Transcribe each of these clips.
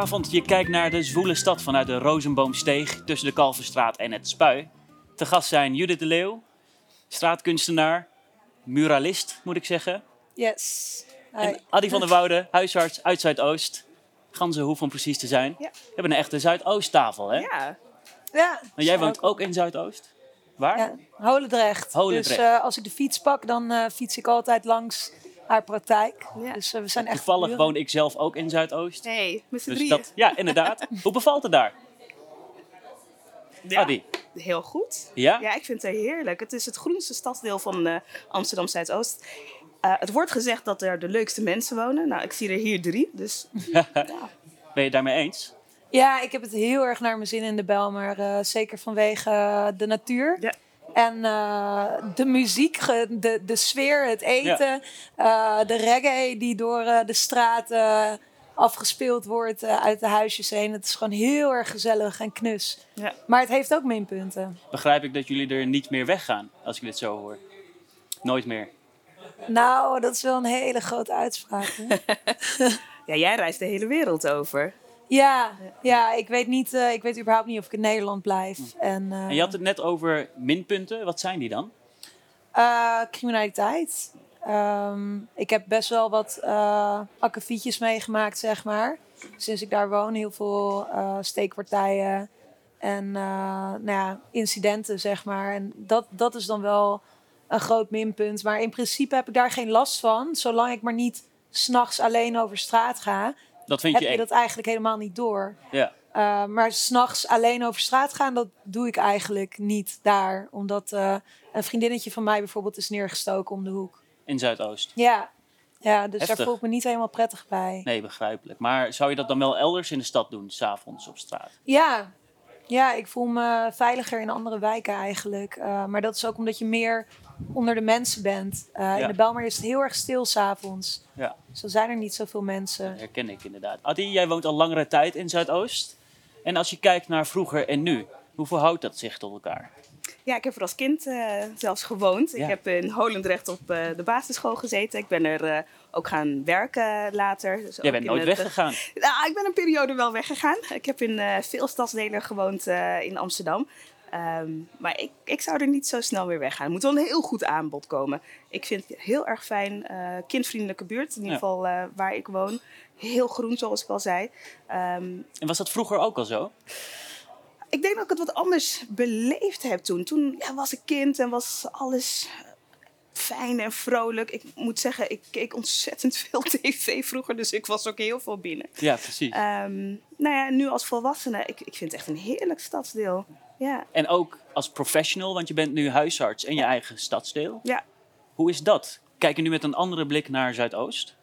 Goedenavond, je kijkt naar de zwoele stad vanuit de Rozenboomsteeg tussen de Kalverstraat en het Spui. Te gast zijn Judith de Leeuw, straatkunstenaar, muralist moet ik zeggen. Yes. Hi. En Adi van der Woude, huisarts uit Zuidoost. Ganzenhoef om precies te zijn. Ja. We hebben een echte Zuidoosttafel, hè? Ja, Ja. Maar jij woont ook in Zuidoost? Waar? Ja, Holendrecht. Holendrecht. Dus eh, als ik de fiets pak, dan eh, fiets ik altijd langs haar praktijk. Ja. Dus eh, we zijn echt Toevallig buren. woon ik zelf ook in Zuidoost. hey, met z'n Dus drieën. dat, ja, inderdaad. Hoe bevalt het daar? Ja, Adi? Heel goed. Ja? Ja, ik vind het heerlijk. Het is het groenste stadsdeel van eh, Amsterdam Zuidoost. Eh, het wordt gezegd dat er de leukste mensen wonen. Nou, ik zie er hier drie, dus ja. Ben je het daarmee eens? Ja, ik heb het heel erg naar mijn zin in de Belmer. eh, zeker vanwege de natuur. Ja. En eh, de muziek, de, de sfeer, het eten. eh, de reggae die door eh, de straten afgespeeld wordt uit de huisjes heen. Het is gewoon heel erg gezellig en knus. Ja. Maar het heeft ook minpunten. Begrijp ik dat jullie er niet meer weggaan, als ik dit zo hoor. Nooit meer. Nou, dat is wel een hele grote uitspraak. hè? ja, jij reist de hele wereld over. Ja, ja, ik weet niet, eh, ik weet überhaupt niet of ik in Nederland blijf. En, eh, En je had het net over minpunten. Wat zijn die dan? eh, criminaliteit. Ehm, ik heb best wel wat uh, akkefietjes meegemaakt, zeg maar. Sinds ik daar woon, heel veel eh, steekpartijen en eh, nou ja, incidenten, zeg maar. En dat, dat is dan wel een groot minpunt. Maar in principe heb ik daar geen last van, zolang ik maar niet s'nachts alleen over straat ga. Dat vind heb je dat eigenlijk helemaal niet door. Ja. Uh, maar s'nachts alleen over straat gaan, dat doe ik eigenlijk niet daar. Omdat uh, een vriendinnetje van mij bijvoorbeeld is neergestoken om de hoek. In Zuidoost. Ja, ja dus Heftig. daar voel ik me niet helemaal prettig bij. Nee, begrijpelijk. Maar zou je dat dan wel elders in de stad doen, s'avonds op straat? Ja. ja, ik voel me veiliger in andere wijken eigenlijk. Uh, maar dat is ook omdat je meer onder de mensen bent. Uh, Ja. In de Belmar is het heel erg stil s'avonds. Ja, Zo zijn er niet zoveel mensen. herken ik inderdaad. Adi, jij woont al langere tijd in Zuidoost. En als je kijkt naar vroeger en nu, hoe verhoudt dat zich tot elkaar? Ja, ik heb er als kind eh, zelfs gewoond. Ja. Ik heb in Holendrecht op eh, de basisschool gezeten. Ik ben er eh, ook gaan werken later. Dus Jij bent nooit het, eh, weggegaan. Nou, ik ben een periode wel weggegaan. Ik heb in eh, veel stadsdelen gewoond eh, in Amsterdam. Ehm, maar ik, ik zou er niet zo snel weer weggaan. Er moet wel een heel goed aanbod komen. Ik vind het heel erg fijn. eh, kindvriendelijke buurt, in ieder Ja. geval eh, waar ik woon. Heel groen, zoals ik al zei. Ehm, En was dat vroeger ook al zo? ik denk dat ik het wat anders beleefd heb toen. Toen ja, was ik kind en was alles fijn en vrolijk. Ik moet zeggen, ik keek ontzettend veel tv vroeger, dus ik was ook heel veel binnen. Ja, precies. Ehm, nou ja, nu als volwassene, ik, ik vind het echt een heerlijk stadsdeel. Ja, En ook als professional, want je bent nu huisarts in je eigen stadsdeel. ja. Hoe is dat? Kijk je nu met een andere blik naar Zuidoost?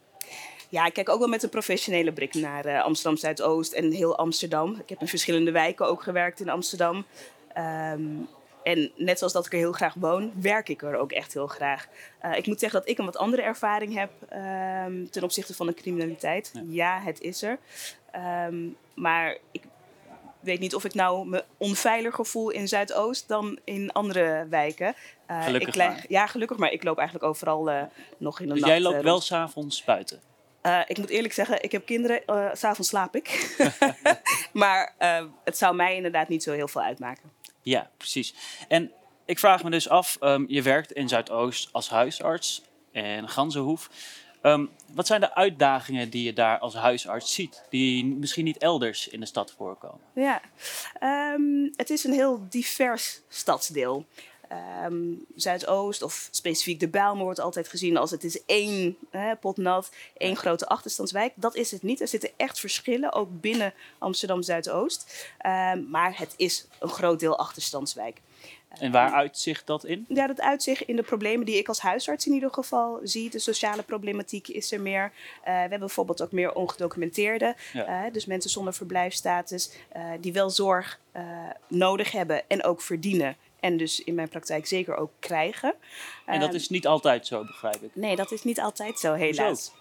ja, ik kijk ook wel met een professionele blik naar eh, Amsterdam Zuidoost en heel Amsterdam. Ik heb in verschillende wijken ook gewerkt in Amsterdam. Ehm, en net zoals dat ik er heel graag woon, werk ik er ook echt heel graag. Eh, ik moet zeggen dat ik een wat andere ervaring heb ehm, ten opzichte van de criminaliteit. Ja. Ja, het is er. Ehm, maar ik weet niet of ik nou me onveiliger voel in Zuidoost dan in andere wijken. Eh, Gelukkig ik leg- maar. Ja, gelukkig, maar ik loop eigenlijk overal eh, nog in de Dus nacht. jij loopt eh, wel s'avonds buiten. Eh, ik moet eerlijk zeggen, ik heb kinderen. S S'avonds slaap ik. maar het zou mij inderdaad niet zo heel veel uitmaken. Ja, precies. En ik vraag me dus af, ehm, je werkt in Zuidoost als huisarts en Ganzenhoef. Ehm, wat zijn de uitdagingen die je daar als huisarts ziet, die misschien niet elders in de stad voorkomen? Ja, Ehm, het is een heel divers stadsdeel. Ehm, Zuidoost of specifiek de Bijlmer wordt altijd gezien als het is één hè, pot nat, één grote achterstandswijk. Dat is het niet. Er zitten echt verschillen, ook binnen Amsterdam Zuidoost. Maar het is een groot deel achterstandswijk. En waar uitzicht dat in? Ja, dat uitzicht in de problemen die ik als huisarts in ieder geval zie. De sociale problematiek is er meer. Eh, we hebben bijvoorbeeld ook meer ongedocumenteerden. Ja. eh, dus mensen zonder verblijfstatus eh, die wel zorg nodig hebben en ook verdienen. En dus in mijn praktijk zeker ook krijgen. En dat Ehm, is niet altijd zo, begrijp ik. Nee, dat is niet altijd zo, helaas.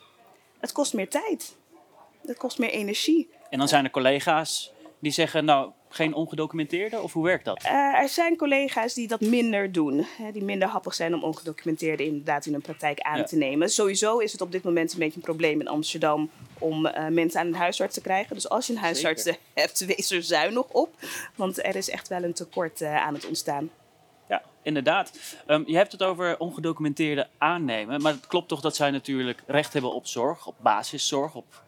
Het kost meer tijd. Het kost meer energie. En dan zijn er collega's die zeggen, nou, geen ongedocumenteerde? Of hoe werkt dat? Uh, er zijn collega's die dat minder doen. Hè, die minder happig zijn om ongedocumenteerde inderdaad in hun praktijk aan Ja. te nemen. Sowieso is het op dit moment een beetje een probleem in Amsterdam om eh, mensen aan een huisarts te krijgen. Dus als je een huisarts hebt, wees er zuinig op. Want er is echt wel een tekort eh, aan het ontstaan. Ja, inderdaad. Ehm, je hebt het over ongedocumenteerde aannemen. Maar het klopt toch dat zij natuurlijk recht hebben op zorg, op basiszorg, op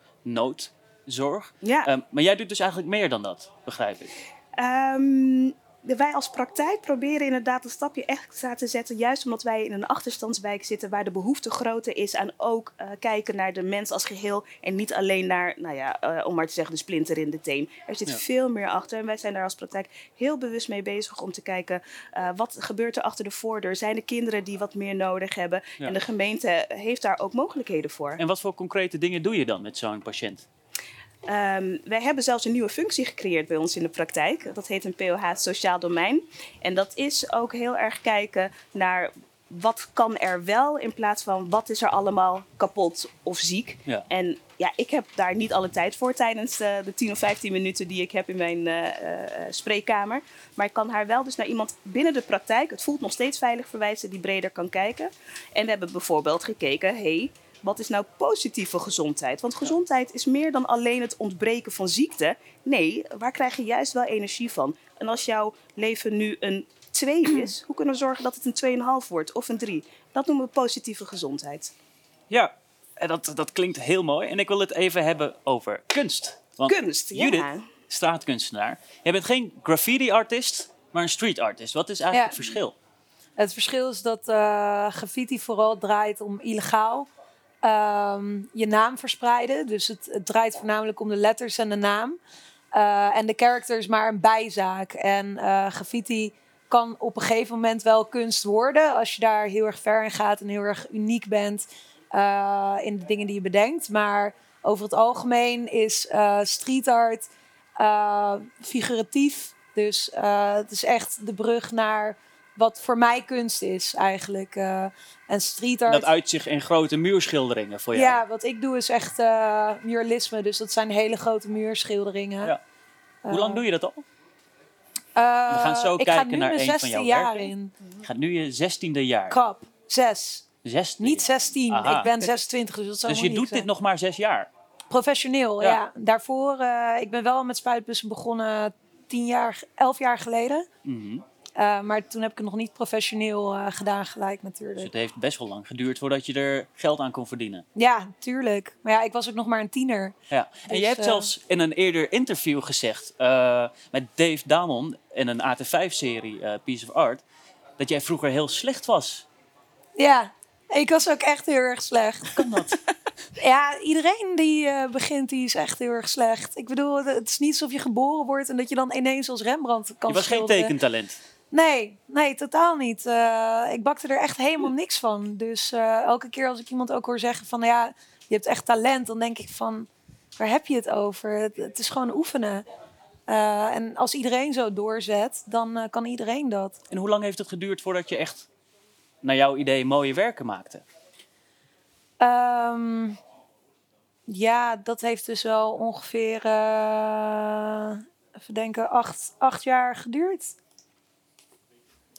Ja. Ehm, maar jij doet dus eigenlijk meer dan dat, begrijp ik. Ehm, wij als praktijk proberen inderdaad een stapje extra te zetten. Juist omdat wij in een achterstandswijk zitten waar de behoefte groter is. aan ook eh, kijken naar de mens als geheel. En niet alleen naar, nou ja, eh, om maar te zeggen, de splinter in de teen. Er zit Ja. veel meer achter. En wij zijn daar als praktijk heel bewust mee bezig om te kijken. eh, wat gebeurt er achter de voordeur? Zijn er kinderen die wat meer nodig hebben? Ja. En de gemeente heeft daar ook mogelijkheden voor. En wat voor concrete dingen doe je dan met zo'n patiënt? Ehm, wij hebben zelfs een nieuwe functie gecreëerd bij ons in de praktijk. Dat heet een POH Sociaal Domein. En dat is ook heel erg kijken naar wat kan er wel in plaats van wat is er allemaal kapot of ziek. Ja. En ja, ik heb daar niet alle tijd voor tijdens eh, de 10 of 15 minuten die ik heb in mijn eh, eh, spreekkamer. Maar ik kan haar wel dus naar iemand binnen de praktijk, het voelt nog steeds veilig verwijzen, die breder kan kijken. En we hebben bijvoorbeeld gekeken, hey, wat is nou positieve gezondheid? Want gezondheid is meer dan alleen het ontbreken van ziekte. Nee, waar krijg je juist wel energie van? En als jouw leven nu een 2 is, hoe kunnen we zorgen dat het een 2,5 wordt of een 3? Dat noemen we positieve gezondheid. Ja, en dat, dat klinkt heel mooi. En ik wil het even hebben over kunst. Want Kunst, ja. Judith, straatkunstenaar. Jij bent geen graffiti-artist, maar een street artist. Wat is eigenlijk Ja. het verschil? Het verschil is dat eh, graffiti vooral draait om illegaal ehm, je naam verspreiden. Dus het, het draait voornamelijk om de letters en de naam. Eh, en de character is maar een bijzaak. En eh, graffiti kan op een gegeven moment wel kunst worden. Als je daar heel erg ver in gaat en heel erg uniek bent eh, in de dingen die je bedenkt. Maar over het algemeen is street art figuratief. Dus het is echt de brug naar wat voor mij kunst is eigenlijk. Eh, en street art. Dat uit zich in grote muurschilderingen voor jou. Ja, wat ik doe is echt eh muralisme. Dus dat zijn hele grote muurschilderingen. Ja. Hoe lang doe je dat al? Eh, We gaan zo ik ga kijken nu naar mijn een van 16 jouw jaar werken. in. Je gaat nu je zestiende jaar. Kap. Zes. 16. Niet 16. Aha. Ik ben 26, dus dat zou Dus je doet dit nog maar zes jaar. Professioneel, Ja. ja. Daarvoor, eh, ik ben wel met spuitbussen begonnen tien jaar, elf jaar geleden. Mhm. Eh, maar toen heb ik het nog niet professioneel eh, gedaan gelijk Dus natuurlijk. het heeft best wel lang geduurd voordat je er geld aan kon verdienen. Ja, tuurlijk. Maar ja, ik was ook nog maar een tiener. Ja. En Dus, je hebt eh, zelfs in een eerder interview gezegd met Dave Damon in een AT5-serie eh, Piece of Art, dat jij vroeger heel slecht was. Ja, ik was ook echt heel erg slecht. Hoe kan dat? Ja, iedereen die begint, die is echt heel erg slecht. Ik bedoel, het is niet alsof je geboren wordt en dat je dan ineens als Rembrandt kan je was geen tekentalent. Nee, nee, totaal niet. Eh, ik bakte er echt helemaal niks van. Dus eh, elke keer als ik iemand ook hoor zeggen van... ja, je hebt echt talent, dan denk ik van... waar heb je het over? Het, het is gewoon oefenen. Eh, en als iedereen zo doorzet, dan kan iedereen dat. En hoe lang heeft het geduurd voordat je echt, naar jouw idee, mooie werken maakte? Ehm, ja, dat heeft dus wel ongeveer... even denken, acht, acht jaar geduurd.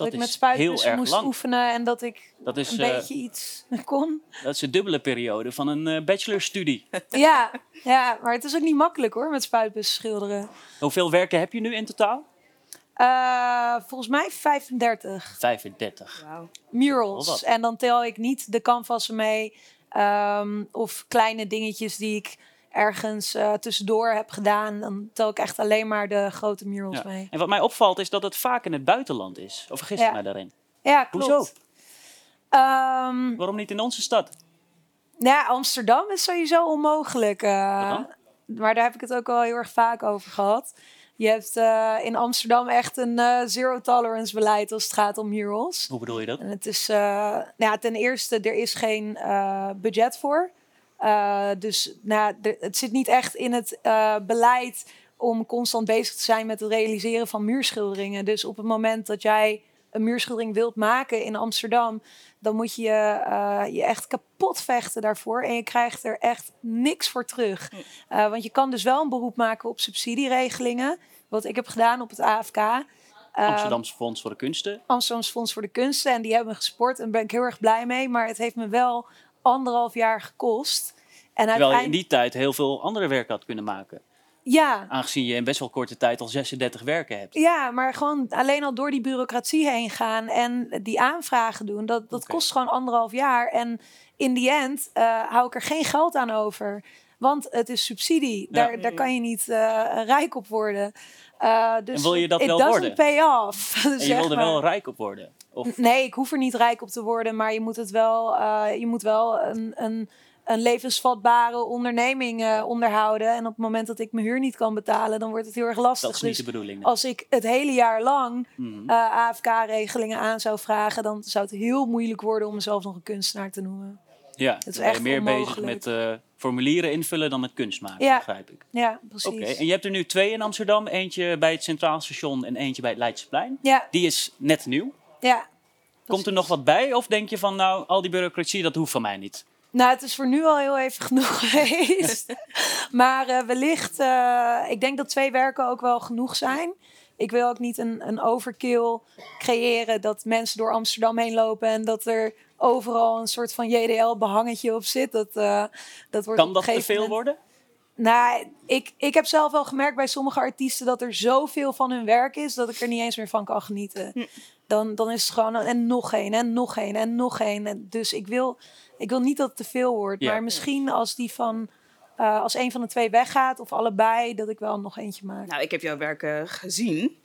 Dat, ik met spuitbussen erg moest lang. oefenen en dat ik Dat is, een eh, beetje iets kon. dat is de dubbele periode van een eh, bachelorstudie. Ja, ja, maar het is ook niet makkelijk hoor, met spuitbussen schilderen. Hoeveel werken heb je nu in totaal? Eh, volgens mij 35 35. Wauw. Wel murals. En dan tel ik niet de canvassen mee ehm, of kleine dingetjes die ik ergens eh, tussendoor heb gedaan. Dan tel ik echt alleen maar de grote murals Ja. mee. En wat mij opvalt is dat het vaak in het buitenland is. Of vergis ik Ja. mij daarin? Ja, klopt. Hoezo? Ehm, Waarom niet in onze stad? ja, Amsterdam is sowieso onmogelijk. eh, maar daar heb ik het ook al heel erg vaak over gehad. Je hebt eh, in Amsterdam echt een eh, zero tolerance beleid als het gaat om murals. Hoe bedoel je dat? En het is, nou ja, ten eerste, er is geen budget voor. Eh, dus nou, ja, het zit niet echt in het eh, beleid om constant bezig te zijn met het realiseren van muurschilderingen. Dus op het moment dat jij een muurschildering wilt maken in Amsterdam, dan moet je uh, je echt kapot vechten daarvoor. En je krijgt er echt niks voor terug. Uh, want je kan dus wel een beroep maken op subsidieregelingen. Wat ik heb gedaan op het AFK. Amsterdamse Fonds voor de Kunsten. Amsterdamse Fonds voor de Kunsten. En die hebben me gesport. En daar ben ik heel erg blij mee. Maar het heeft me wel anderhalf jaar gekost. En Terwijl je in die tijd heel veel andere werken had kunnen maken. Ja. Aangezien je in best wel korte tijd al 36 werken hebt. Ja, maar gewoon alleen al door die bureaucratie heen gaan en die aanvragen doen, dat, dat kost gewoon anderhalf jaar. En in die end uh, hou ik er geen geld aan over. Want het is subsidie. Daar, daar kan je niet uh, rijk op worden. Uh, dus en wil je dat wel worden? pay off. En je wil er wel rijk op worden? Of? Nee, ik hoef er niet rijk op te worden. Maar je moet het wel, je moet wel een, een een levensvatbare onderneming uh, onderhouden. En op het moment dat ik mijn huur niet kan betalen, dan wordt het heel erg lastig. Dat is niet dus de bedoeling. Als ik het hele jaar lang mm uh, AFK-regelingen aan zou vragen, dan zou het heel moeilijk worden om mezelf nog een kunstenaar te noemen. Ja, het is echt meer bezig met formulieren invullen dan met kunst maken, ja. begrijp ik. Ja, precies. Oké, en je hebt er nu twee in Amsterdam. Eentje bij het Centraal Station en eentje bij het Leidseplein. Ja. Die is net nieuw. Ja. Komt er nog wat bij? Of denk je van, nou, al die bureaucratie, dat hoeft van mij niet? Nou, het is voor nu al heel even genoeg geweest. maar uh, wellicht, uh, ik denk dat twee werken ook wel genoeg zijn. Ik wil ook niet een, een overkill creëren dat mensen door Amsterdam heen lopen en dat er overal een soort van JDL-behangetje op zit. Dat, uh, dat wordt kan dat te veel worden? Nou, ik, ik heb zelf wel gemerkt bij sommige artiesten dat er zoveel van hun werk is dat ik er niet eens meer van kan genieten. Hm. Dan, dan is het gewoon en nog één en nog één en nog één. Dus ik wil ik wil niet dat het te veel wordt. Maar misschien als die van. Uh, als een van de twee weggaat of allebei, dat ik wel nog eentje maak. Nou, ik heb jouw werken gezien.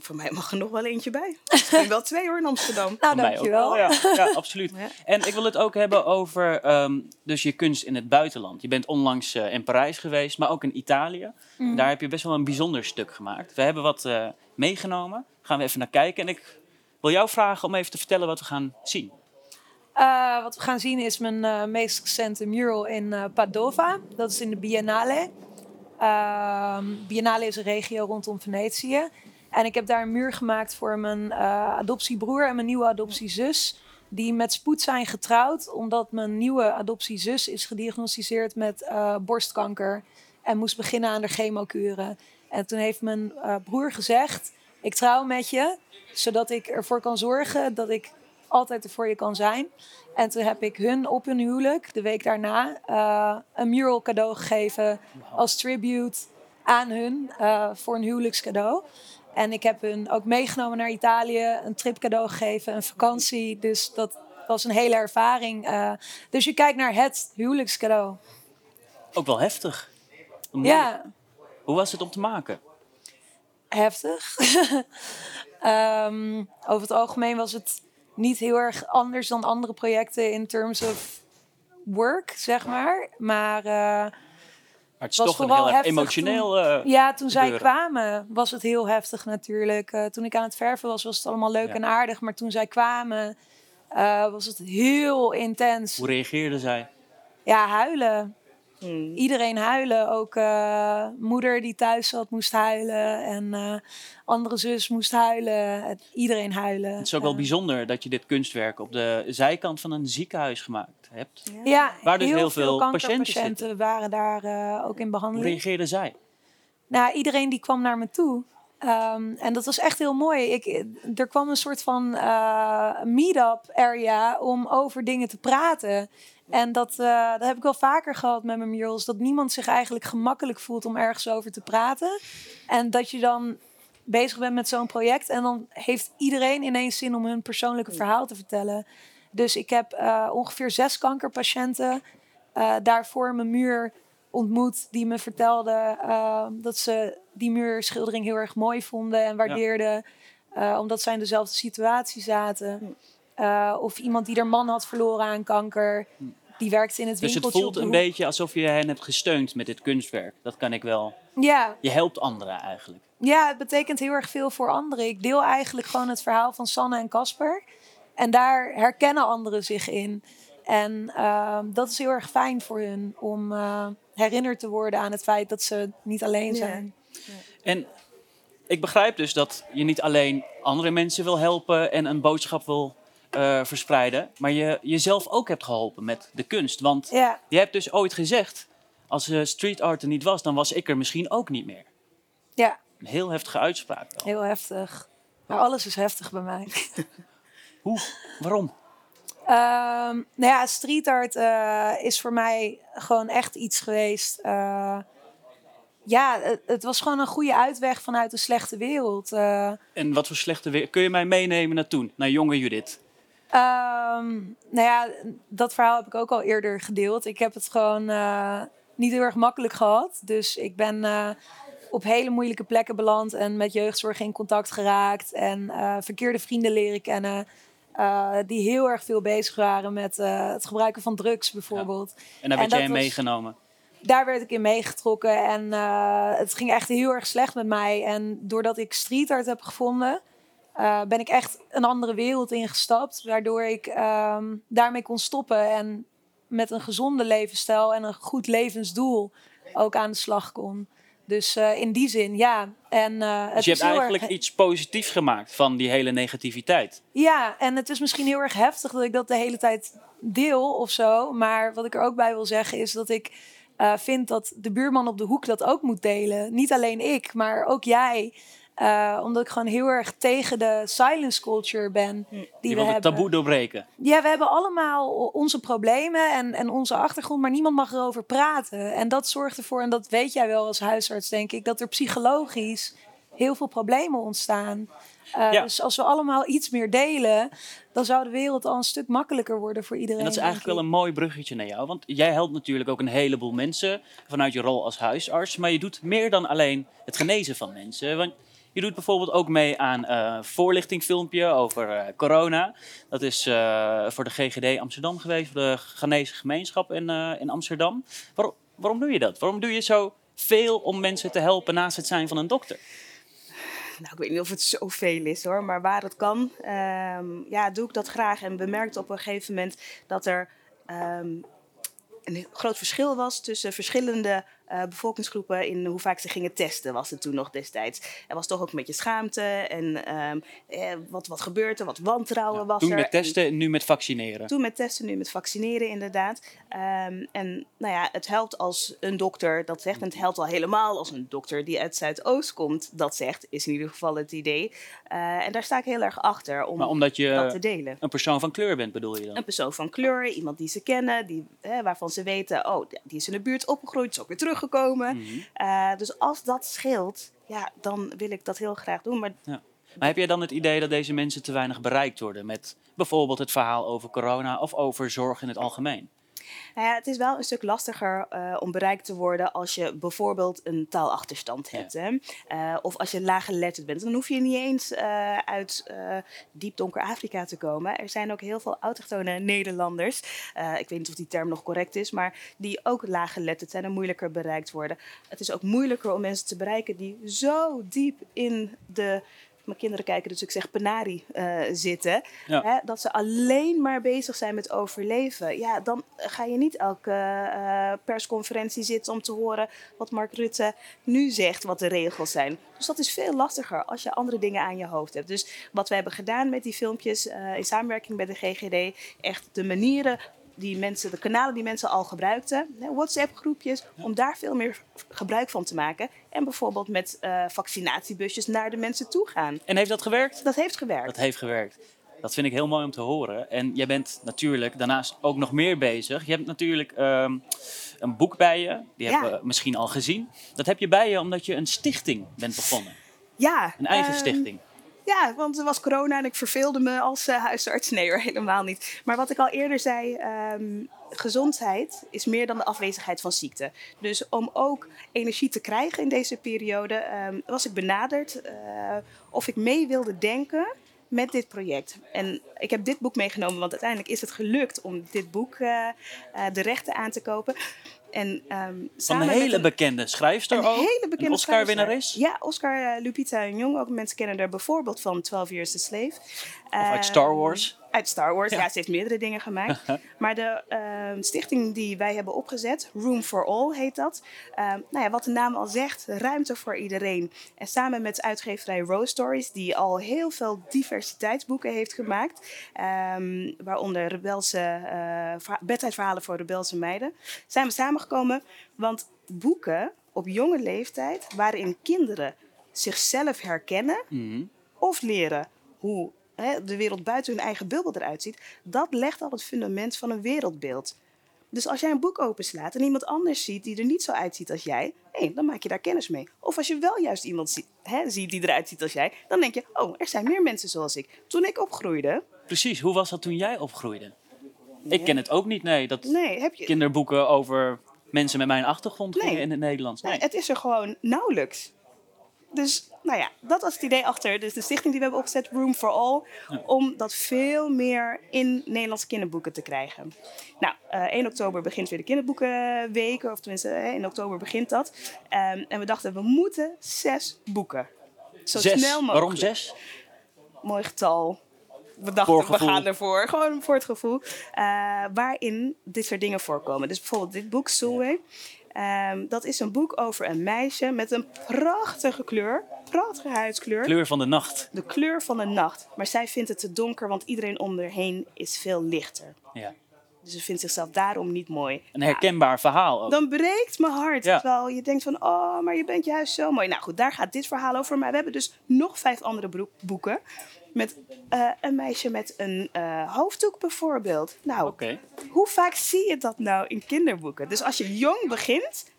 Voor mij mag er nog wel eentje bij. Misschien wel twee hoor in Amsterdam. nou, dankjewel. Ja, ja, absoluut. En ik wil het ook hebben over um, dus je kunst in het buitenland. Je bent onlangs uh, in Parijs geweest, maar ook in Italië. Mm. Daar heb je best wel een bijzonder stuk gemaakt. We hebben wat uh, meegenomen. Gaan we even naar kijken. En ik wil jou vragen om even te vertellen wat we gaan zien. Uh, wat we gaan zien is mijn uh, meest recente mural in uh, Padova. Dat is in de Biennale. Ehm, Biennale is een regio rondom Venetië. En ik heb daar een muur gemaakt voor mijn adoptiebroer en mijn nieuwe adoptiezus. Die met spoed zijn getrouwd, omdat mijn nieuwe adoptiezus is gediagnosticeerd met borstkanker. En moest beginnen aan de chemokuren. En toen heeft mijn broer gezegd: Ik trouw met je, zodat ik ervoor kan zorgen dat ik altijd er voor je kan zijn. En toen heb ik hun op hun huwelijk, de week daarna, een mural cadeau gegeven als tribute aan hun voor een huwelijkscadeau. En ik heb hun ook meegenomen naar Italië, een trip cadeau gegeven, een vakantie. Dus dat was een hele ervaring. Uh, dus je kijkt naar het huwelijkscadeau. Ook wel heftig. Ja. Hoe was het om te maken? Heftig. um, over het algemeen was het niet heel erg anders dan andere projecten in terms of work, zeg maar. Maar, uh, maar het is was toch een heel emotioneel. Toen, uh, ja, toen zij kwamen was het heel heftig natuurlijk. Uh, toen ik aan het verven was, was het allemaal leuk ja. en aardig. Maar toen zij kwamen, was het heel intens. Hoe reageerde zij? Ja, huilen. Hmm. Iedereen huilen. Ook uh, moeder die thuis zat moest huilen. En uh, andere zus moest huilen. Iedereen huilen. Het is ook wel bijzonder dat je dit kunstwerk op de zijkant van een ziekenhuis gemaakt hebt. Ja, ja waar dus heel, heel veel, veel patiënten waren daar uh, ook in behandeling. Hoe reageerden zij? Nou, iedereen die kwam naar me toe. Um, en dat was echt heel mooi. Ik, er kwam een soort van meet-up area om over dingen te praten. En dat, uh, dat heb ik wel vaker gehad met mijn murals. Dat niemand zich eigenlijk gemakkelijk voelt om ergens over te praten. En dat je dan bezig bent met zo'n project. En dan heeft iedereen ineens zin om hun persoonlijke verhaal te vertellen. Dus ik heb uh, ongeveer zes kankerpatiënten uh, daarvoor mijn muur ontmoet. Die me vertelden dat ze die muurschildering heel erg mooi vonden en waardeerden. Ja. omdat zij in dezelfde situatie zaten. of iemand die haar man had verloren aan kanker. Die werkt in het winkeltje. Dus het voelt een beetje alsof je hen hebt gesteund met dit kunstwerk. Dat kan ik wel. Ja. Je helpt anderen eigenlijk. Ja, het betekent heel erg veel voor anderen. Ik deel eigenlijk gewoon het verhaal van Sanne en Casper. En daar herkennen anderen zich in. En uh, dat is heel erg fijn voor hun om uh, herinnerd te worden aan het feit dat ze niet alleen zijn. Ja. En ik begrijp dus dat je niet alleen andere mensen wil helpen en een boodschap wil eh, verspreiden, maar je jezelf ook hebt geholpen met de kunst. Want Ja, je hebt dus ooit gezegd, als eh, street art er niet was, dan was ik er misschien ook niet meer. ja, Een heel heftige uitspraak wel. heel heftig. Maar alles is heftig bij mij. Hoe? Waarom? Ehm, nou ja, street art eh, is voor mij gewoon echt iets geweest. ja, het, het was gewoon een goede uitweg vanuit een slechte wereld. En wat voor slechte weer? Kun je mij meenemen naar toen, naar jonge Judith? Ehm, nou ja, dat verhaal heb ik ook al eerder gedeeld. Ik heb het gewoon eh, niet heel erg makkelijk gehad. Dus ik ben eh, op hele moeilijke plekken beland en met jeugdzorg in contact geraakt. En eh, verkeerde vrienden leren kennen. die heel erg veel bezig waren met het gebruiken van drugs bijvoorbeeld. En daar En werd jij in was- meegenomen. Daar werd ik in meegetrokken en het ging echt heel erg slecht met mij. En doordat ik street art heb gevonden, eh, ben ik echt een andere wereld ingestapt. Waardoor ik ehm, daarmee kon stoppen en met een gezonde levensstijl en een goed levensdoel ook aan de slag kon. Dus eh, in die zin, ja. En, eh, het Dus je is hebt eigenlijk erg, iets positiefs gemaakt van die hele negativiteit. Ja, en het is misschien heel erg heftig dat ik dat de hele tijd deel of zo. Maar wat ik er ook bij wil zeggen is dat ik vind dat de buurman op de hoek dat ook moet delen. Niet alleen ik, maar ook jij. Eh, omdat ik gewoon heel erg tegen de silence culture ben die Je we wilt het hebben. taboe doorbreken. Ja, we hebben allemaal onze problemen en, en onze achtergrond, maar niemand mag erover praten. En dat zorgt ervoor, en dat weet jij wel als huisarts, denk ik, dat er psychologisch heel veel problemen ontstaan. Eh, Ja. Dus als we allemaal iets meer delen, dan zou de wereld al een stuk makkelijker worden voor iedereen. En dat is eigenlijk wel een mooi bruggetje naar jou. Want jij helpt natuurlijk ook een heleboel mensen vanuit je rol als huisarts. Maar je doet meer dan alleen het genezen van mensen. Want je doet bijvoorbeeld ook mee aan een voorlichtingfilmpje over eh, corona. Dat is eh, voor de GGD Amsterdam geweest, voor de Ghanese gemeenschap in, eh, in Amsterdam. Waarom, doe je dat? Waarom doe je zo veel om mensen te helpen naast het zijn van een dokter? Nou, ik weet niet of het zoveel is hoor, maar waar het kan, ehm, ja, doe ik dat graag. En bemerkte op een gegeven moment dat er ehm, een groot verschil was tussen verschillende eh, bevolkingsgroepen in hoe vaak ze gingen testen, was het toen nog destijds. Er was toch ook een beetje schaamte en ehm, eh, wat, wat gebeurt er, wat wantrouwen was Toen er. met testen en nu met vaccineren. Toen met testen, nu met vaccineren inderdaad. Ehm, en nou ja, het helpt als een dokter dat zegt. En het helpt al helemaal als een dokter die uit Zuidoost komt dat zegt. Is in ieder geval het idee. Eh, en daar sta ik heel erg achter om Maar omdat dat te je delen. een persoon van kleur bent, bedoel je dan? Een persoon van kleur, iemand die ze kennen, die, waarvan ze weten, oh, die is in de buurt opgegroeid, is ook weer Mhm. Eh, dus als dat scheelt, ja, dan wil ik dat heel graag doen. Maar Maar heb jij dan het idee dat deze mensen te weinig bereikt worden met bijvoorbeeld het verhaal over corona of over zorg in het algemeen? Nou ja, het is wel een stuk lastiger eh, om bereikt te worden als je bijvoorbeeld een taalachterstand hebt. Hè? Eh, of als je laaggeletterd bent. Dan hoef je niet eens eh, uit diep donker Afrika te komen. Er zijn ook heel veel autochtone Nederlanders. ik weet niet of die term nog correct is. Maar die ook laaggeletterd zijn en moeilijker bereikt worden. Het is ook moeilijker om mensen te bereiken die zo diep in de... Mijn kinderen kijken dus ik zeg penari eh, zitten. Ja. Hè, dat ze alleen maar bezig zijn met overleven. Ja, dan ga je niet elke eh, persconferentie zitten om te horen wat Mark Rutte nu zegt, wat de regels zijn. Dus dat is veel lastiger als je andere dingen aan je hoofd hebt. Dus wat we hebben gedaan met die filmpjes eh, in samenwerking met de GGD, echt de manieren die mensen, de kanalen die mensen al gebruikten, WhatsApp-groepjes, om daar veel meer gebruik van te maken. En bijvoorbeeld met eh, vaccinatiebusjes naar de mensen toe gaan. En heeft dat gewerkt? Dat heeft gewerkt. Dat heeft gewerkt. Dat vind ik heel mooi om te horen. En jij bent natuurlijk daarnaast ook nog meer bezig. Je hebt natuurlijk ehm, een boek bij je. Die Ja. hebben we misschien al gezien. Dat heb je bij je omdat je een stichting bent begonnen. Ja, Een eigen ehm, stichting. Ja, want er was corona en ik verveelde me als eh, huisarts. Nee hoor, helemaal niet. Maar wat ik al eerder zei, ehm, gezondheid is meer dan de afwezigheid van ziekte. Dus om ook energie te krijgen in deze periode, ehm, was ik benaderd eh, of ik mee wilde denken met dit project. En ik heb dit boek meegenomen, want uiteindelijk is het gelukt om dit boek eh, de rechten aan te kopen. En, ehm, Van samen een hele bekende schrijfster een ook. hele bekende een Oscar-winnares. Ja, Oscar, eh, Lupita Nyong'o. Ook mensen kennen haar bijvoorbeeld van 12 Years a Slave. Of uit Star Wars. Uit Star Wars. Ja, ze heeft meerdere dingen gemaakt. maar de ehm, stichting die wij hebben opgezet, Room for All heet dat. Ehm, nou ja, wat de naam al zegt, ruimte voor iedereen. En samen met uitgeverij Rose Stories, die al heel veel diversiteitsboeken heeft gemaakt. ehm, waaronder rebelse, eh, verha- bedtijdverhalen voor rebelse meiden. Zijn we samengekomen, want boeken op jonge leeftijd waarin kinderen zichzelf herkennen Mhm. of leren hoe hè, de wereld buiten hun eigen bubbel eruit ziet, dat legt al het fundament van een wereldbeeld. Dus als jij een boek openslaat en iemand anders ziet die er niet zo uitziet als jij, hé, dan maak je daar kennis mee. Of als je wel juist iemand zie- hè, ziet die eruit ziet als jij, dan denk je, oh, er zijn meer mensen zoals ik. Toen ik opgroeide, Precies, hoe was dat toen jij opgroeide? Ik ken het ook niet, nee. Dat nee, heb je, kinderboeken over mensen met mijn achtergrond Nee. gingen in het Nederlands. Nee, het is er gewoon nauwelijks. Dus, nou ja, dat was het idee achter. Dus de stichting die we hebben opgezet, Room for All, om dat veel meer in Nederlandse kinderboeken te krijgen. Nou, eh 1 oktober begint weer de kinderboekenweek, of tenminste, eh, in oktober begint dat. Ehm, en we dachten, we moeten zes boeken. Zo Zes. snel mogelijk. Waarom zes? Mooi getal. We dachten, we gaan ervoor. Gewoon voor het gevoel. Eh, waarin dit soort dingen voorkomen. Dus bijvoorbeeld dit boek, Soulway. Ehm, dat is een boek over een meisje met een prachtige kleur. Prachtige huidskleur. Kleur van de nacht. De kleur van de nacht. Maar zij vindt het te donker, want iedereen om haar heen is veel lichter. Ja. Dus ze vindt zichzelf daarom niet mooi. Een herkenbaar verhaal ook. Dan breekt mijn hart. Ja. Terwijl je denkt van, oh, maar je bent juist zo mooi. Nou goed, daar gaat dit verhaal over. Maar we hebben dus nog vijf andere boeken. Met eh, een meisje met een eh, hoofddoek bijvoorbeeld. Nou, hoe vaak zie je dat nou in kinderboeken? Dus als je jong begint,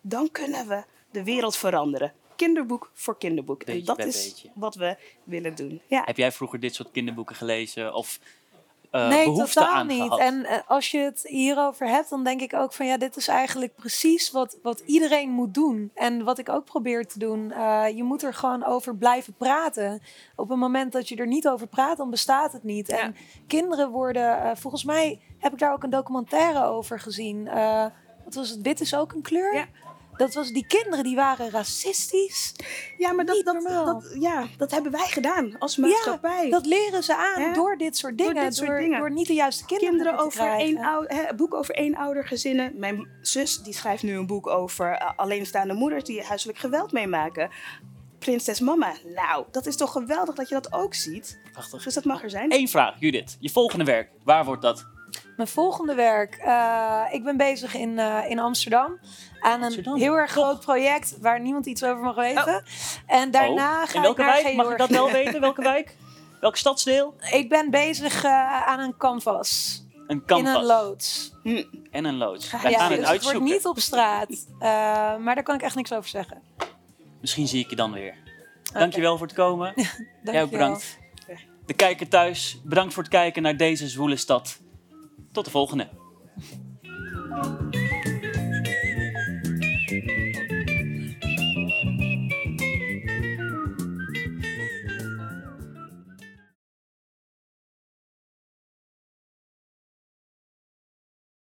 dan kunnen we de wereld veranderen. Kinderboek voor kinderboek. Beetje en dat is beetje. wat we willen doen. Ja. Heb jij vroeger dit soort kinderboeken gelezen of eh, nee, behoefte totaal aan niet. gehad? En eh, als je het hierover hebt, dan denk ik ook van ja, dit is eigenlijk precies wat, wat iedereen moet doen. En wat ik ook probeer te doen. Eh, je moet er gewoon over blijven praten. Op het moment dat je er niet over praat, dan bestaat het niet. En kinderen worden, volgens mij heb ik daar ook een documentaire over gezien. Wat was het? Wit is ook een kleur. Ja. Dat was die kinderen die waren racistisch. Ja, maar dat, Niet dat, normaal. dat, ja, dat hebben wij gedaan als maatschappij. Dat leren ze aan Ja. door dit soort dingen. Door dit soort door, dingen. door niet de juiste kinderen, kinderen te over krijgen. één ouder, hè, boek over eenoudergezinnen. Mijn zus die schrijft nu een boek over eh, alleenstaande moeders die huiselijk geweld meemaken. Prinses Mama. Nou, dat is toch geweldig dat je dat ook ziet. Prachtig. Dus dat mag er zijn. Eén vraag, Judith. Je volgende werk, waar wordt dat? Mijn volgende werk. eh, ik ben bezig in, eh, in Amsterdam. Aan Amsterdam. een heel erg groot project waar niemand iets over mag weten. En daarna Oh, ga in welke ik naar wijk? Mag ik dat wel weten? Welke wijk? Welk stadsdeel? Ik ben bezig eh, aan een canvas. Een canvas. In een loods. Hm. En een loods. Wij Ja, gaan dus het het wordt uitzoeken. niet op straat. Maar daar kan ik echt niks over zeggen. Misschien zie ik je dan weer. Dankjewel voor het komen. Jij ook bedankt. De kijker thuis, bedankt voor het kijken naar deze zwoele stad. Tot de volgende.